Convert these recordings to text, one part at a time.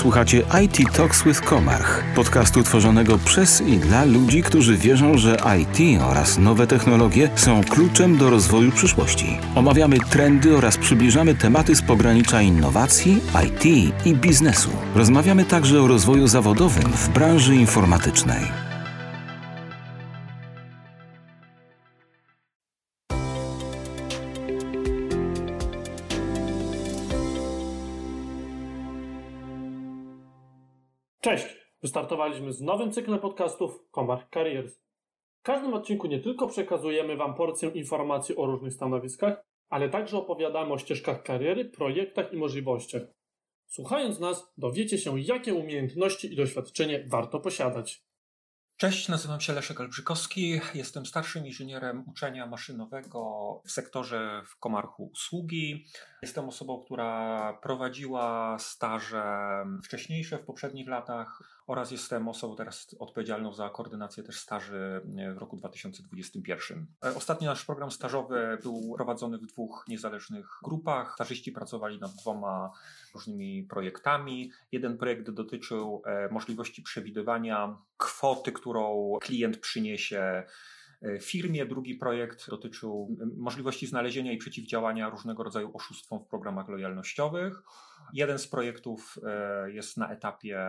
Słuchacie IT Talks with Komarch, podcastu tworzonego przez i dla ludzi, którzy wierzą, że IT oraz nowe technologie są kluczem do rozwoju przyszłości. Omawiamy trendy oraz przybliżamy tematy z pogranicza innowacji, IT i biznesu. Rozmawiamy także o rozwoju zawodowym w branży informatycznej. Cześć! Wystartowaliśmy z nowym cyklem podcastów Comarch Careers. W każdym odcinku nie tylko przekazujemy Wam porcję informacji o różnych stanowiskach, ale także opowiadamy o ścieżkach kariery, projektach i możliwościach. Słuchając nas, dowiecie się, jakie umiejętności i doświadczenie warto posiadać. Cześć, nazywam się Leszek Olbrzykowski. Jestem starszym inżynierem uczenia maszynowego w sektorze w Komarchu Usługi. Jestem osobą, która prowadziła staże wcześniejsze w poprzednich latach oraz jestem osobą teraz odpowiedzialną za koordynację też staży w roku 2021. Ostatni nasz program stażowy był prowadzony w dwóch niezależnych grupach. Stażyści pracowali nad dwoma różnymi projektami. Jeden projekt dotyczył e, możliwości przewidywania kwoty, którą klient przyniesie E, firmie. Drugi projekt dotyczył możliwości znalezienia i przeciwdziałania różnego rodzaju oszustwom w programach lojalnościowych. Jeden z projektów e, jest na etapie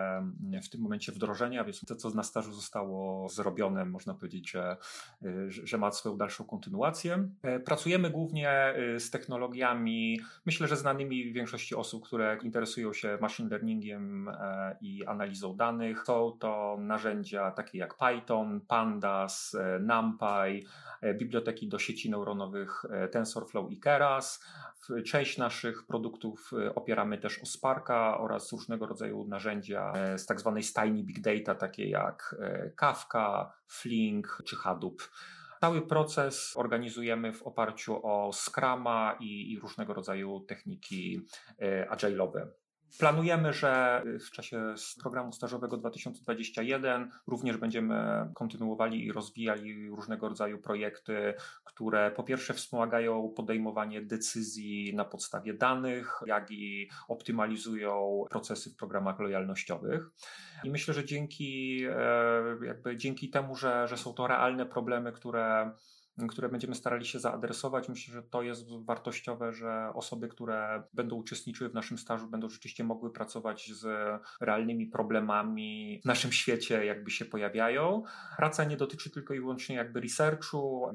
w tym momencie wdrożenia, więc to, co na stażu zostało zrobione, można powiedzieć, że, e, że ma swoją dalszą kontynuację. Pracujemy głównie z technologiami, myślę, że znanymi większości osób, które interesują się machine learningiem i analizą danych. Są to narzędzia takie jak Python, Pandas, NumPy, e, biblioteki do sieci neuronowych e, TensorFlow i Keras. Część naszych produktów e, opieramy też o Sparka oraz różnego rodzaju narzędzia z tak zwanej stajni big data, takie jak Kafka, Flink czy Hadoop. Cały proces organizujemy w oparciu o Scrama i, i różnego rodzaju techniki agile'owe. Planujemy, że w czasie programu stażowego 2021 również będziemy kontynuowali i rozwijali różnego rodzaju projekty, które po pierwsze wspomagają podejmowanie decyzji na podstawie danych, jak i optymalizują procesy w programach lojalnościowych. I myślę, że dzięki, e, jakby dzięki temu, że, że są to realne problemy, które które będziemy starali się zaadresować. Myślę, że to jest wartościowe, że osoby, które będą uczestniczyły w naszym stażu, będą rzeczywiście mogły pracować z realnymi problemami w naszym świecie, jakby się pojawiają. Praca nie dotyczy tylko i wyłącznie jakby researchu.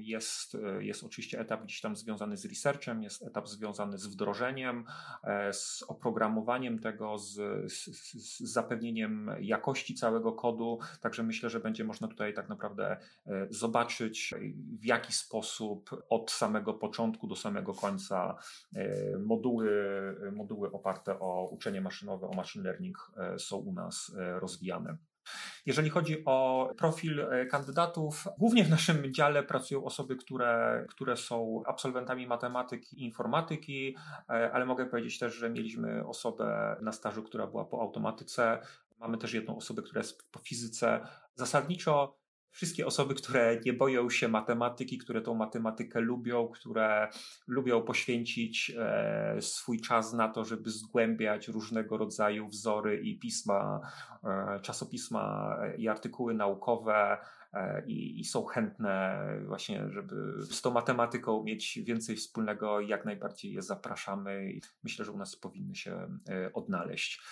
Jest, jest oczywiście etap gdzieś tam związany z researchem, jest etap związany z wdrożeniem, e, z oprogramowaniem tego, z, z, z zapewnieniem jakości całego kodu. Także myślę, że będzie można tutaj tak naprawdę e, zobaczyć, w jaki sposób od samego początku do samego końca e, moduły, moduły oparte o uczenie maszynowe, o machine learning e, są u nas e, rozwijane. Jeżeli chodzi o profil kandydatów, głównie w naszym dziale pracują osoby, które, które są absolwentami matematyki i informatyki, ale mogę powiedzieć też, że mieliśmy osobę na stażu, która była po automatyce. Mamy też jedną osobę, która jest po fizyce. Zasadniczo wszystkie osoby, które nie boją się matematyki, które tą matematykę lubią, które lubią poświęcić e, swój czas na to, żeby zgłębiać różnego rodzaju wzory i pisma, e, czasopisma i artykuły naukowe. E, I, I, są chętne właśnie, żeby z tą matematyką mieć więcej wspólnego, jak najbardziej je zapraszamy myślę, że u nas powinny się e, odnaleźć.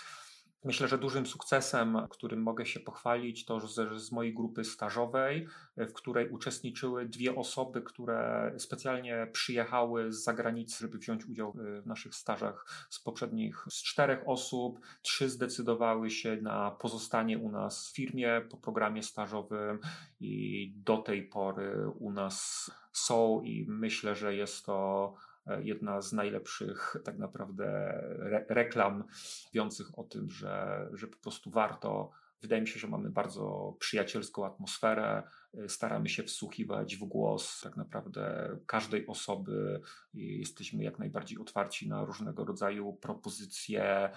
Myślę, że dużym sukcesem, którym mogę się pochwalić, to że z mojej grupy stażowej, w której uczestniczyły dwie osoby, które specjalnie przyjechały z zagranicy, żeby wziąć udział w naszych stażach. Z poprzednich, z czterech osób, trzy zdecydowały się na pozostanie u nas w firmie po programie stażowym i do tej pory u nas są i myślę, że jest to E, jedna z najlepszych tak naprawdę re reklam mówiących o tym, że, że po prostu warto. Wydaje mi się, że mamy bardzo przyjacielską atmosferę, e, staramy się wsłuchiwać w głos tak naprawdę każdej osoby jesteśmy jak najbardziej otwarci na różnego rodzaju propozycje, e,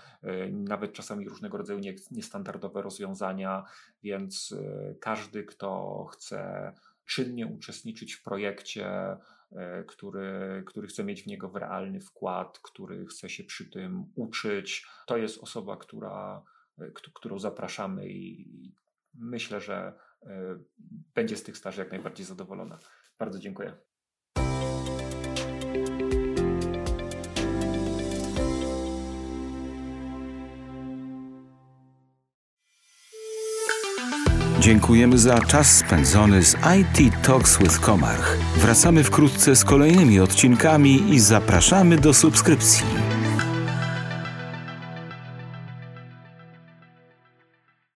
nawet czasami różnego rodzaju niestandardowe rozwiązania, więc każdy, kto chce czynnie uczestniczyć w projekcie, e, który, który chce mieć w niego realny wkład, który chce się przy tym uczyć. To jest osoba, która, e, którą zapraszamy i myślę, że będzie z tych staży jak najbardziej zadowolona. Bardzo dziękuję. Dziękujemy za czas spędzony z IT Talks with Komarch. Wracamy wkrótce z kolejnymi odcinkami i zapraszamy do subskrypcji.